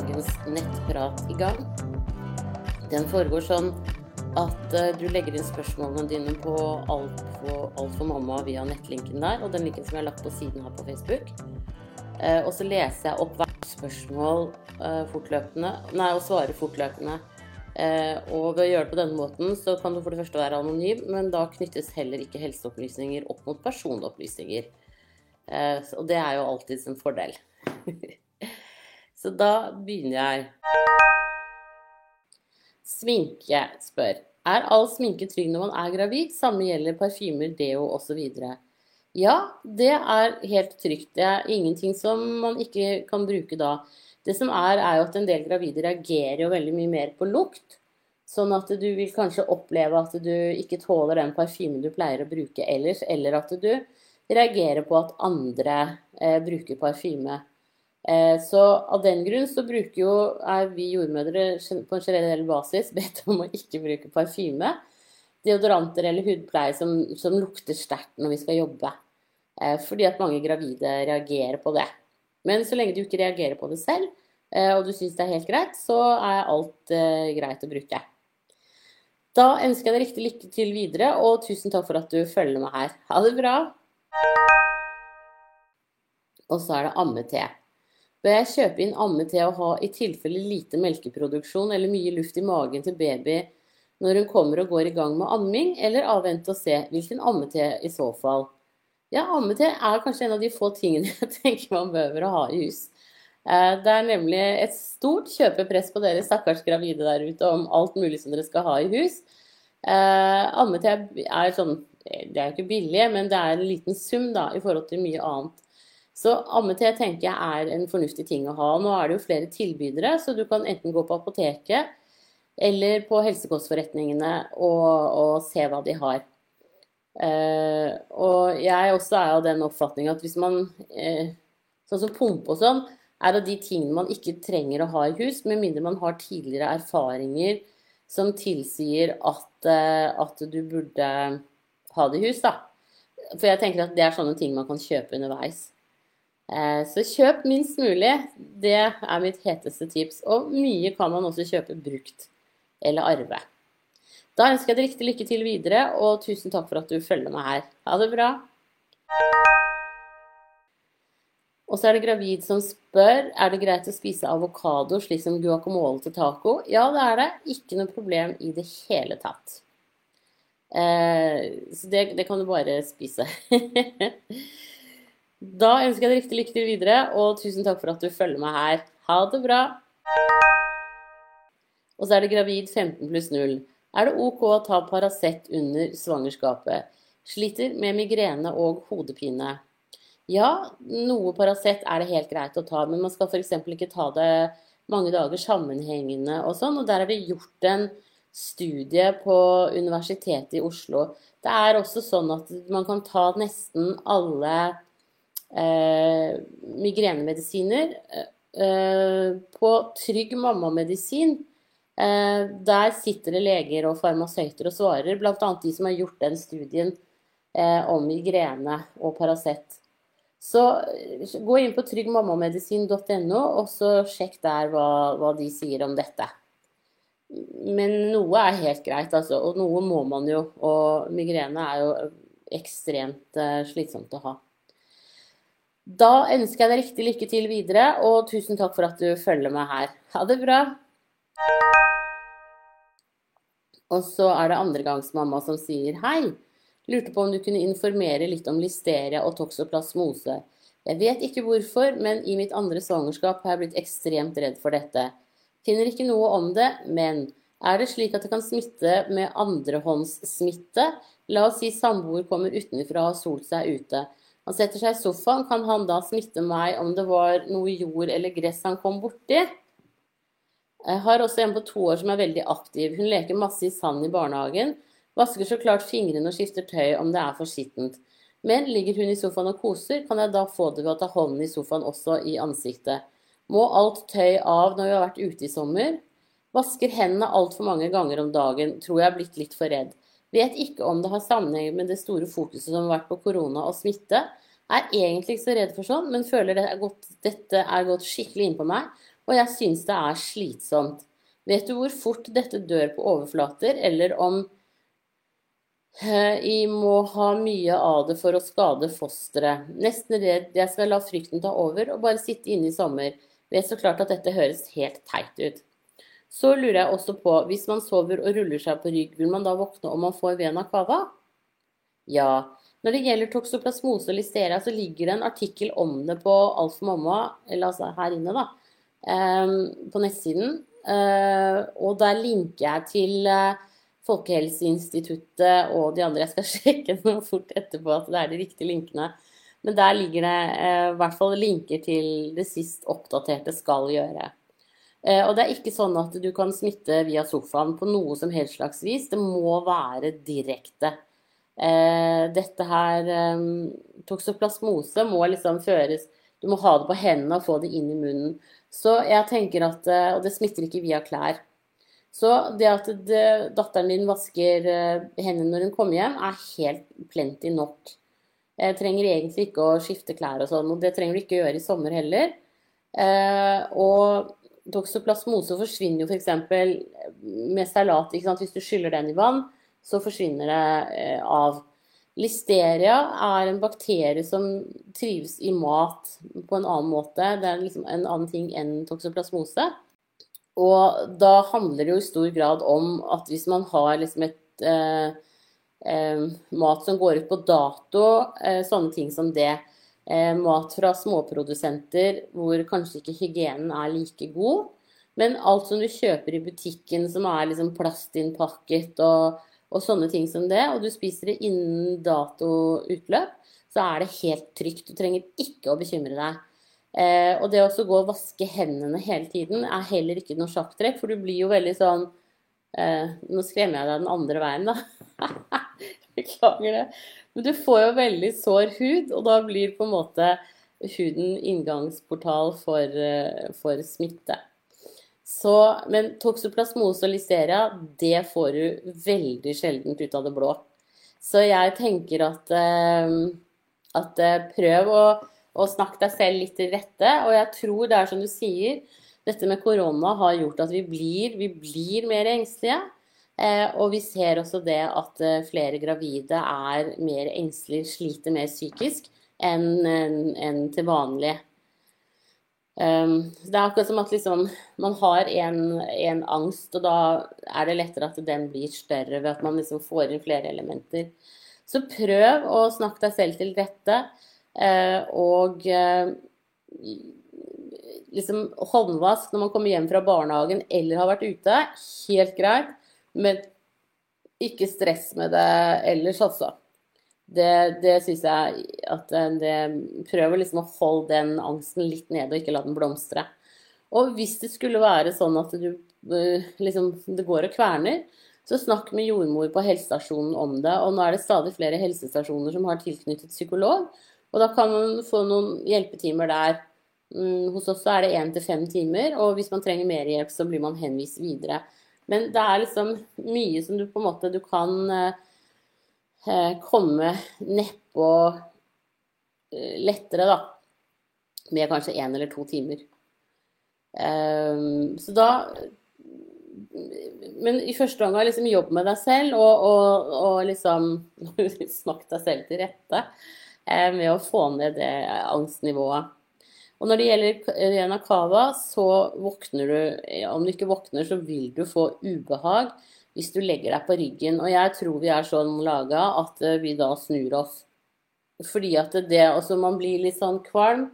dagens nettprat i gang. Den foregår sånn at eh, du legger inn spørsmålene dine på Alt for, alt for mamma via nettlinken der, og den linken som jeg har lagt på siden her på Facebook. Eh, og så leser jeg opp hvert spørsmål eh, fortløpende, nei, og svarer fortløpende. Og ved å gjøre det på denne måten, så kan du for det første være anonym, men da knyttes heller ikke helseopplysninger opp mot personopplysninger. Og det er jo alltids en fordel. så da begynner jeg. Sminke spør. Er all sminke trygg når man er gravid? Samme gjelder parfymer, deo osv. Ja, det er helt trygt. Det er ingenting som man ikke kan bruke da. Det som er, er jo at en del gravide reagerer jo veldig mye mer på lukt. Sånn at du vil kanskje oppleve at du ikke tåler den parfymen du pleier å bruke ellers, eller at du reagerer på at andre eh, bruker parfyme. Eh, så av den grunn så bruker jo, er vi jordmødre på en generell basis bedt om å ikke bruke parfyme. Deodoranter eller hudpleie som, som lukter sterkt når vi skal jobbe. Eh, fordi at mange gravide reagerer på det. Men så lenge du ikke reagerer på det selv, eh, og du syns det er helt greit, så er alt greit å bruke. Da ønsker jeg deg riktig lykke til videre, og tusen takk for at du følger med her. Ha det bra! Og så er det ammete. Bør jeg kjøpe inn ammete og ha i tilfelle lite melkeproduksjon eller mye luft i magen til baby når hun kommer og går i gang med amming, eller avvente og se hvilken ammete i så fall? Ja, ammete er kanskje en av de få tingene jeg tenker man behøver å ha i hus. Eh, det er nemlig et stort kjøpepress på dere stakkars gravide der ute om alt mulig som dere skal ha i hus. Eh, ammete er sånn Det er jo ikke billig, men det er en liten sum da, i forhold til mye annet. Så ammete tenker jeg er en fornuftig ting å ha. Nå er det jo flere tilbydere, så du kan enten gå på apoteket eller på helsekostforretningene og, og se hva de har. Eh, og jeg også er av den oppfatning at hvis man eh, Sånn som pumpe og sånn, er av de tingene man ikke trenger å ha i hus, med mindre man har tidligere erfaringer som tilsier at, uh, at du burde ha det i hus, da. For jeg tenker at det er sånne ting man kan kjøpe underveis. Så kjøp minst mulig. Det er mitt heteste tips. Og mye kan man også kjøpe brukt eller arve. Da ønsker jeg deg riktig lykke til videre, og tusen takk for at du følger meg her. Ha det bra. Og så er det gravid som spør er det greit å spise avokado slik som guacamole til taco. Ja, det er det. Ikke noe problem i det hele tatt. Eh, så det, det, kan du bare spise. da ønsker jeg deg riktig lykke til videre, og tusen takk for at du følger meg her. Ha det bra. Og så er det gravid 15 pluss 0. Er det ok å ta Paracet under svangerskapet? Sliter med migrene og hodepine. Ja, noe Paracet er det helt greit å ta, men man skal f.eks. ikke ta det mange dager sammenhengende og sånn. Og der er det gjort en studie på Universitetet i Oslo. Det er også sånn at man kan ta nesten alle migrenemedisiner eh, på trygg mammamedisin Eh, der sitter det leger og farmasøyter og svarer, bl.a. de som har gjort den studien eh, om migrene og Paracet. Så eh, gå inn på tryggmammamedisin.no, og så sjekk der hva, hva, de sier om dette. Men noe er helt greit, altså. Og noe må man jo. Og migrene er jo ekstremt slitsomt å ha. Da ønsker jeg deg riktig lykke til videre, og tusen takk for at du følger med her. Ha det bra. Og så er det andregangsmamma som sier hei. Lurte på om du kunne informere litt om listeria og toksoplasmose. Jeg vet ikke hvorfor, men i mitt andre svangerskap har jeg blitt ekstremt redd for dette. Finner ikke noe om det, men er det slik at det kan smitte med andrehåndssmitte? La oss si samboer kommer utenfra og har solt seg ute. Han setter seg i sofaen, kan han da smitte meg om det var noe jord eller gress han kom borti? Jeg har også en på to år som er veldig aktiv. Hun leker masse i sand i barnehagen. Vasker så klart fingrene og skifter tøy om det er for skittent. Men ligger hun i sofaen og koser, kan jeg da få det ved å ta hånden i sofaen også i ansiktet. Må alt tøy av når vi har vært ute i sommer. Vasker hendene altfor mange ganger om dagen. Tror jeg er blitt litt for redd. Vet ikke om det har sammenheng med det store fokuset som har vært på korona og smitte. Er egentlig ikke så redd for sånn, men føler det er gått, dette er gått skikkelig inn på meg og jeg syns det er slitsomt. Vet du hvor fort dette dør på overflater, eller om jeg må ha mye av det for å skade fosteret. Nesten redd jeg skal la frykten ta over og bare sitte inne i sommer. Vet så klart at dette høres helt teit ut. Så lurer jeg også på, hvis man sover og ruller seg på rygg, vil man da våkne om man får vena cava? Ja. Når det gjelder toksoplasmose og listeria, så ligger det en artikkel om det på Alf Mamma, eller altså her inne, da, ehm, på nettsiden. Eh, og der linker jeg til eh, Folkehelseinstituttet og de andre. Jeg skal sjekke noe fort etterpå at det er de riktige linkene. Men der ligger det eh, i hvert fall linker til det sist oppdaterte skal gjøre. Eh, og det er ikke sånn at du kan smitte via sofaen på noe som helst slags vis. Det må være direkte. Eh, dette her eh, Toksoplasmose må liksom føres Du må ha det på hendene og få det inn i munnen. Så jeg tenker at eh, Og det smitter ikke via klær. Så det at det, datteren din vasker hendene når hun kommer hjem, er helt plenty nok. Jeg trenger egentlig ikke å skifte klær og sånn, og det trenger du ikke gjøre i sommer heller. Og toksoplasmose forsvinner jo f.eks. med salat. Hvis du skyller den i vann, så forsvinner det eh, av. Listeria er en bakterie som trives i mat på en annen måte. Det er liksom en annen ting enn toksoplasmose. Og da handler det jo i stor grad om at hvis man har liksom et eh, eh, mat som går ut på dato, eh, sånne ting som det, eh, mat fra småprodusenter hvor kanskje ikke hygienen er like god, men alt som du kjøper i butikken som er liksom plastinnpakket og, og sånne ting som det, og du spiser det innen datoutløp, så er det helt trygt. Du trenger ikke å bekymre deg. Eh, og det å gå og vaske hendene hele tiden er heller ikke noe sjakktrekk, for du blir jo veldig sånn eh, Nå skremmer jeg deg den andre veien, da. Beklager det. Men du får jo veldig sår hud, og da blir på en måte huden inngangsportal for, eh, for smitte. Så, men toksoplasmose og listeria, det får du veldig sjeldent ut av det blå. Så jeg tenker at, eh, at eh, prøv å å snakke deg selv litt til rette. Og jeg tror det er som du sier, dette med korona har gjort at vi blir, vi blir mer engstelige. Eh, og vi ser også det at eh, flere gravide er mer engstelige, sliter mer psykisk enn en, til vanlig. Um, det er akkurat som at liksom, man har en, en, angst, og da er det lettere at den blir større ved at man liksom får inn flere elementer. Så prøv å snakke deg selv til rette. Eh, og liksom håndvask når man kommer hjem fra barnehagen eller har vært ute, helt greit. Men ikke stress med det ellers, altså. Det, det syns jeg at eh, det Prøver liksom å holde den angsten litt nede og ikke la den blomstre. Og hvis det skulle være sånn at du liksom Det går og kverner, så snakk med jordmor på helsestasjonen om det. Og nå er det stadig flere helsestasjoner som har tilknyttet psykolog. Og da kan man få noen hjelpetimer der. Mm, hos oss er det én til fem timer, og hvis man trenger mer hjelp, så blir man henvist videre. Men det er liksom mye som du på en måte du kan eh, komme nedpå eh, lettere, da. Med kanskje én eller to timer. Eh, så da Men i første omgang liksom jobb med deg selv og, og, og liksom Snakk deg selv til rette. Eh, med å få ned det angstnivået. Og når det gjelder Rena Cava, så våkner du Om du ikke våkner, så vil du få ubehag hvis du legger deg på ryggen. Og jeg tror vi er sånn laga at eh, vi da snur oss. Fordi at det Altså, Man blir litt sånn kvalm,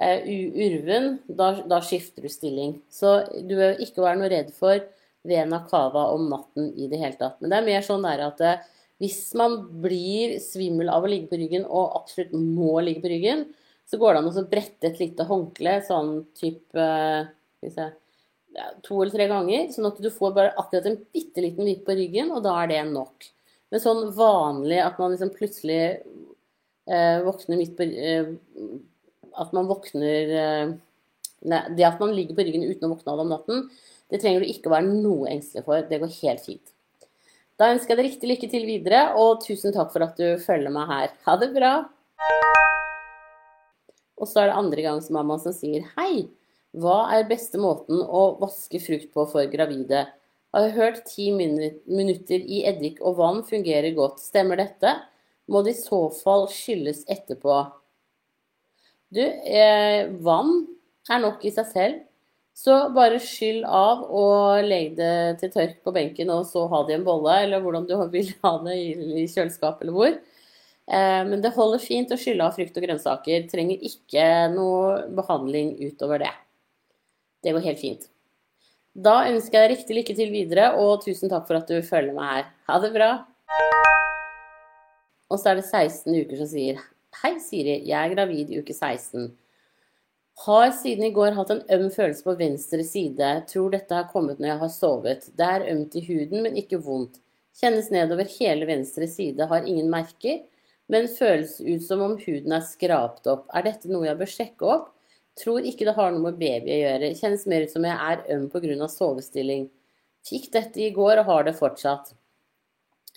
uh, urven, da, da, skifter du stilling. Så du bør ikke være noe redd for Rena Cava om natten i det hele tatt. Men det er mer sånn der at hvis man blir svimmel av å ligge på ryggen og absolutt må ligge på ryggen, så går det an å brette et lite håndkle sånn type ja, to eller tre ganger, sånn at du får bare akkurat en bitte liten vipp på ryggen, og da er det nok. Men sånn vanlig at man liksom plutselig eh, våkner midt på eh, At man våkner eh, nei, Det at man ligger på ryggen uten å våkne av om natten, det trenger du ikke å være noe engstelig for. Det går helt fint. Da ønsker jeg deg riktig lykke til videre, og tusen takk for at du følger meg her. Ha det bra! Og så er det andre gangs mamma som sier hei. Hva er beste måten å vaske frukt på for gravide? Har hørt ti minutter i eddik og vann fungerer godt. Stemmer dette? Må det i så fall skylles etterpå? Du, eh, vann er nok i seg selv. Så bare skyll av og legg det til tørk på benken, og så ha det i en bolle, eller hvordan du vil ha det i kjøleskap eller hvor. Eh, men det holder fint å skylle av frukt og grønnsaker. Trenger ikke noe behandling utover det. Det går helt fint. Da ønsker jeg riktig lykke til videre, og tusen takk for at du følger meg her. Ha det bra. Og så er det 16 uker som sier Hei, Siri. Jeg er gravid i uke 16. Har siden i går hatt en øm følelse på venstre side. Tror dette har kommet når jeg har sovet. Det er ømt i huden, men ikke vondt. Kjennes nedover hele venstre side, har ingen merker, men føles ut som om huden er skrapt opp. Er dette noe jeg bør sjekke opp? Tror ikke det har noe med baby å gjøre. Kjennes mer ut som jeg er øm pga. sovestilling. Fikk dette i går og har det fortsatt.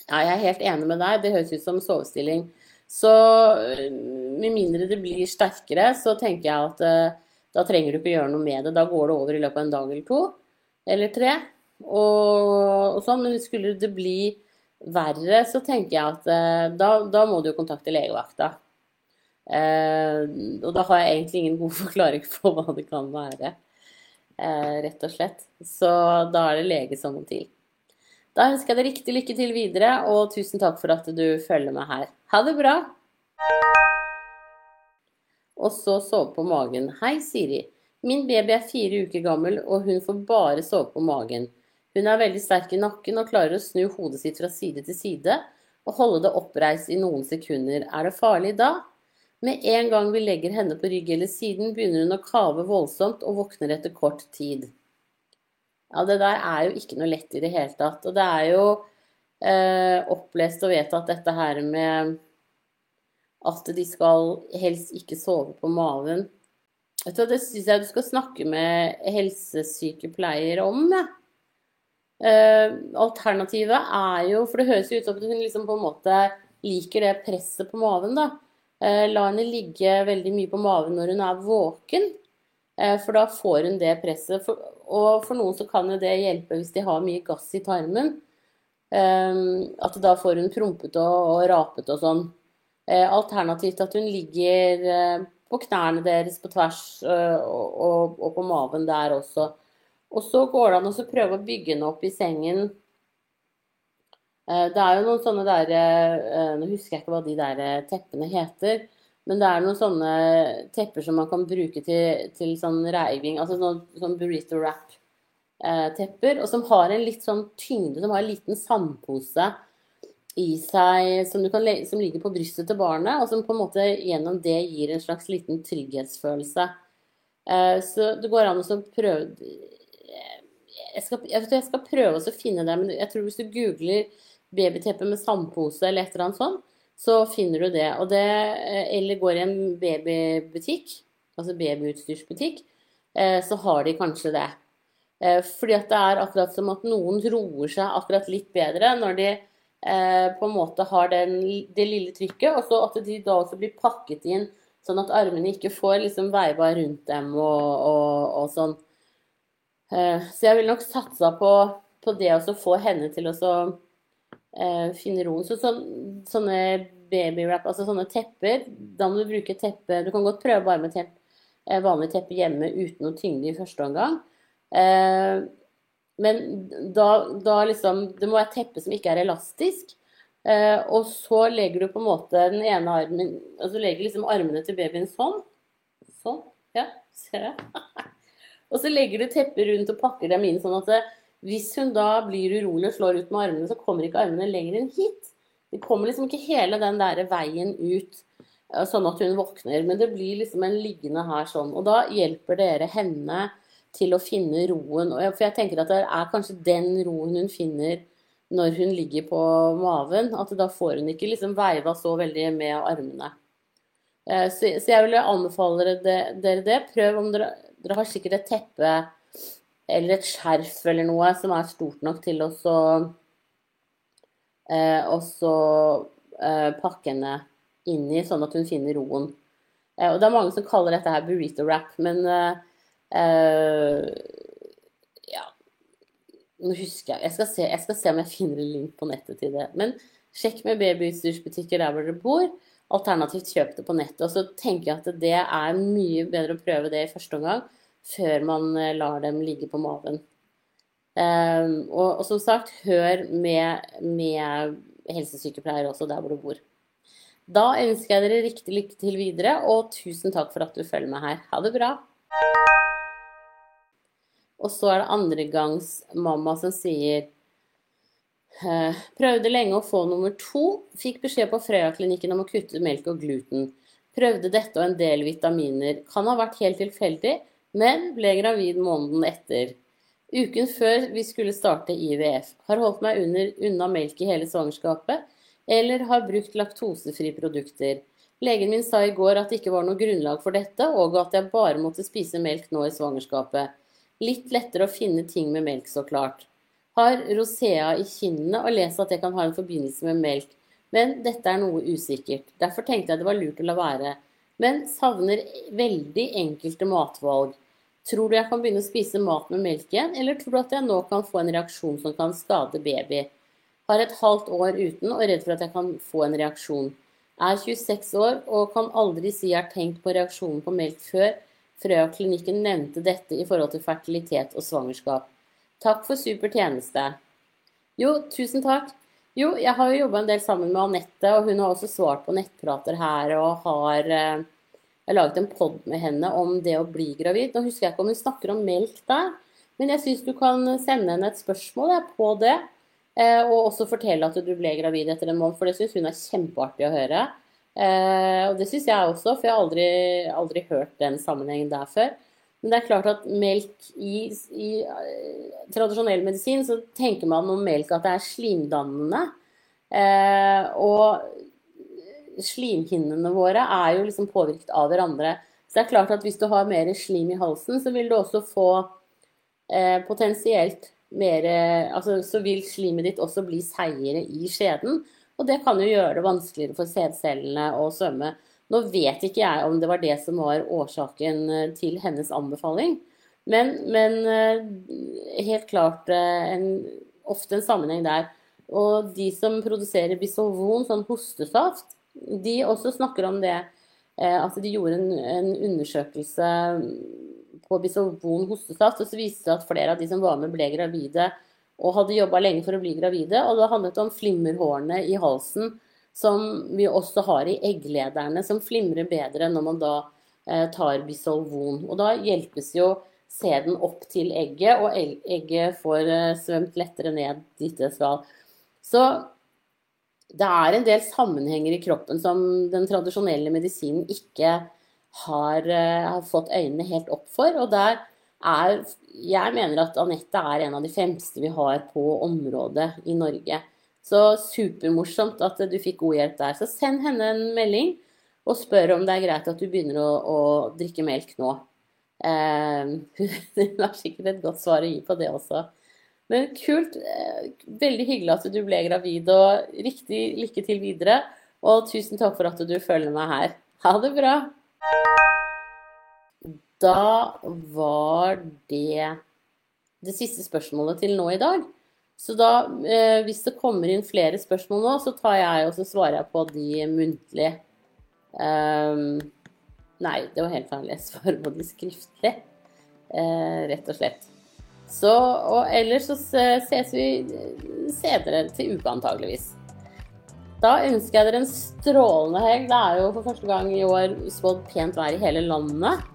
Ja, jeg er helt enig med deg. Det høres ut som sovestilling. Så øh, med mindre det blir sterkere, så tenker jeg at uh, da trenger du ikke gjøre noe med det. Da går det over i løpet av en dag eller to, eller tre. Og, og sånn. Men skulle det bli verre, så tenker jeg at uh, da, da, må du jo kontakte legevakta. Uh, og da har jeg egentlig ingen god forklaring på hva det kan være, rett og slett. Så da er det lege som må til. Da ønsker jeg deg riktig lykke til videre, og tusen takk for at du følger med her. Ha det bra! Og så sove på magen. Hei, Siri. Min baby er fire uker gammel, og hun får bare sove på magen. Hun er veldig sterk i nakken og klarer å snu hodet sitt fra side til side og holde det oppreist i noen sekunder. Er det farlig da? Med en gang vi legger henne på rygg eller siden, begynner hun å kave voldsomt og våkner etter kort tid. Ja, det der er jo ikke noe lett i det hele tatt. Og det er jo eh, opplest og vedtatt dette her med at de skal helst ikke sove på maven. Vet du, det syns jeg du skal snakke med helsesykepleier om. Ja. Eh, alternativet er jo For det høres jo ut som at hun liksom på en måte liker det presset på maven. da. Eh, la henne ligge veldig mye på maven når hun er våken. Eh, for da får hun det presset. Og for noen så kan jo det hjelpe hvis de har mye gass i tarmen. At da får hun prompet og, rapet og sånn. Alternativt at hun ligger på knærne deres på tvers og, på maven der også. Og så går det an å prøve å bygge den opp i sengen. det er jo noen sånne der Nå husker jeg ikke hva de der teppene heter. Men det er noen sånne tepper som man kan bruke til, til sånn reiving, altså sånn, sånn burrito wrap-tepper, eh, og som har en litt sånn tyngde, som har en liten sandpose i seg som, kan, som, ligger på brystet til barnet, og som på en måte gjennom det gir en slags liten trygghetsfølelse. Eh, så det går an å prøve jeg skal, jeg, jeg skal prøve å finne det, men jeg tror hvis du googler babyteppe med sandpose eller et eller annet sånt, så finner du det. det eh, eller går i en babybutikk, altså babyutstyrsbutikk, eh, så har de kanskje det. Eh, fordi at det er akkurat som at noen roer seg akkurat litt bedre når de på en måte har den, det lille trykket, og så at de da også blir pakket inn sånn at armene ikke får liksom veiva rundt dem og, og, og sånn. Så jeg vil nok satsa på, på det å få henne til å eh, finne roen. Så, så, sånne babywrap, altså sånne tepper, da må du bruke teppe Du kan godt prøve bare med tepp, eh, vanlig teppe hjemme uten noe tyngde i første omgang. Eh, men da, da, liksom Det må være teppe som ikke er elastisk. Eh, og så legger du på en måte den ene armen Altså legger liksom armene til babyen sånn. Sånn. Ja, ser jeg. og så legger du teppet rundt og pakker dem inn sånn at det, hvis hun da blir urolig og slår ut med armene, så kommer ikke armene lenger enn hit. Det kommer liksom ikke hele den der veien ut sånn at hun våkner, men det blir liksom en liggende her sånn. Og da hjelper dere henne til å finne roen. For jeg tenker at det er kanskje den roen hun finner når hun ligger på maven. At da får hun ikke liksom veiva så veldig med armene. Eh, så jeg vil anbefale dere det. Prøv om dere Dere har sikkert et teppe eller et skjerf eller noe som er stort nok til å så eh, Og så eh, pakke henne inn i, sånn at hun finner roen. Eh, og det er mange som kaller dette her burrito wrap, men eh, Uh, ja Nå husker jeg jeg skal, se, jeg skal se om jeg finner en link på nettet til det. Men sjekk med babyutstyrsbutikker der hvor dere bor. Alternativt kjøp det på nettet. Og så tenker jeg at det er mye bedre å prøve det i første omgang før man eh, lar dem ligge på maven. Um, og, og, som sagt, hør med, med helsesykepleier også der hvor du bor. Da ønsker jeg dere riktig lykke til videre, og tusen takk for at du følger med her. Ha det bra! Og så er det andregangsmamma som sier Prøvde lenge å få nummer to. Fikk beskjed på Frøya-klinikken om å kutte melk og gluten. Prøvde dette og en del vitaminer. Kan ha vært helt tilfeldig, men ble gravid måneden etter. Uken før vi skulle starte IVF. Har holdt meg under, unna melk i hele svangerskapet, eller har brukt laktosefrie produkter. Legen min sa i går at det ikke var noe grunnlag for dette, og at jeg bare måtte spise melk nå i svangerskapet. Litt lettere å finne ting med melk, så klart. Har rosea i kinnene og lest at det kan ha en forbindelse med melk, men dette er noe usikkert. Derfor tenkte jeg det var lurt å la være. Men savner veldig enkelte matvalg. Tror du jeg kan begynne å spise mat med melk igjen, eller tror du at jeg nå kan få en reaksjon som kan skade baby? Har et halvt år uten og redd for at jeg kan få en reaksjon. Er 26 år og kan aldri si jeg har tenkt på reaksjonen på melk før Frøya-klinikken nevnte dette i forhold til fertilitet og svangerskap. Takk for super tjeneste. Jo, tusen takk. Jo, jeg har jo jobba en del sammen med Anette, og hun har også svart på nettprater her og har eh, laget en pod med henne om det å bli gravid. Nå husker jeg ikke om hun snakker om melk der, men jeg syns du kan sende henne et spørsmål på det. Eh, og også fortelle at du ble gravid etter en måned, for det syns hun er kjempeartig å høre. Eh, og det syns jeg også, for jeg har aldri, aldri, hørt den sammenhengen der før. Men det er klart at melk i, i uh, tradisjonell medisin, så tenker man om melk at det er slimdannende. Eh, og slimhinnene våre er jo liksom påvirket av hverandre. Så det er klart at hvis du har mer slim i halsen, så vil du også få eh, potensielt mer Altså så vil slimet ditt også bli seigere i skjeden. Og det kan jo gjøre det vanskeligere for sædcellene å svømme. Nå vet ikke jeg om det var det som var årsaken eh, til hennes anbefaling, men, men eh, helt klart eh, en, ofte en sammenheng der. Og de som produserer Bisolvon, sånn hostesaft, de også snakker om det. At de gjorde en, en undersøkelse på Bisolvon hostesaft, og så viste det at flere av de som var med, ble gravide og hadde jobba lenge for å bli gravide. Og det handlet om flimmerhårene i halsen, som vi også har i egglederne, som flimrer bedre når man da eh, tar Bisolvon. Og da hjelpes jo sæden opp til egget, og egget får eh, svømt lettere ned dit det skal. Så det er en del sammenhenger i kroppen som den tradisjonelle medisinen ikke har, eh, har, fått øynene helt opp for. Og der er Jeg mener at Anette er en av de fremste vi har på området i Norge. Så supermorsomt at du fikk god hjelp der. Så send henne en melding og spør om det er greit at du begynner å, å drikke melk nå. Hun har sikkert et godt svar å gi på det også. Men kult. Eh, veldig hyggelig at du ble gravid, og riktig lykke til videre. Og tusen takk for at du følger meg her. Ha det bra. Da var det det siste spørsmålet til nå i dag. Så da, eh, hvis det kommer inn flere spørsmål nå, så tar jeg og så svarer jeg på de muntlig. Um, nei, det var helt feil. Jeg svarer på de skriftlig, eh, rett og slett. Så, og ellers så ses vi senere til uka, antageligvis. Da ønsker jeg dere en strålende helg. Det er jo for første gang i år spådd pent vær i hele landet.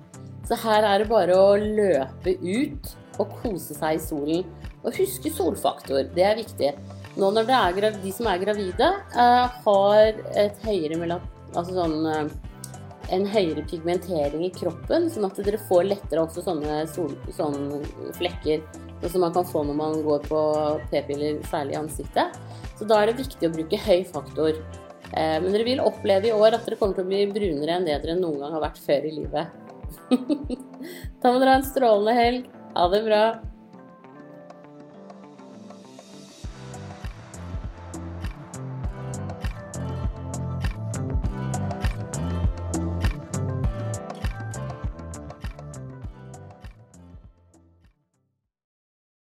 Så her er det bare å løpe ut og kose seg i solen. Og huske solfaktor, det er viktig. Nå når er, de som er gravide, eh, har et høyere mellom, altså sånn eh, en høyere pigmentering i kroppen, sånn at dere får lettere også sånne, sol, sånne flekker som man kan få når man går på p-piller, særlig i ansiktet. Så da er det viktig å bruke høy faktor. Eh, men dere vil oppleve i år at dere kommer til å bli brunere enn det dere noen gang har vært før i livet. da må dere ha en strålende helg. Ha det bra.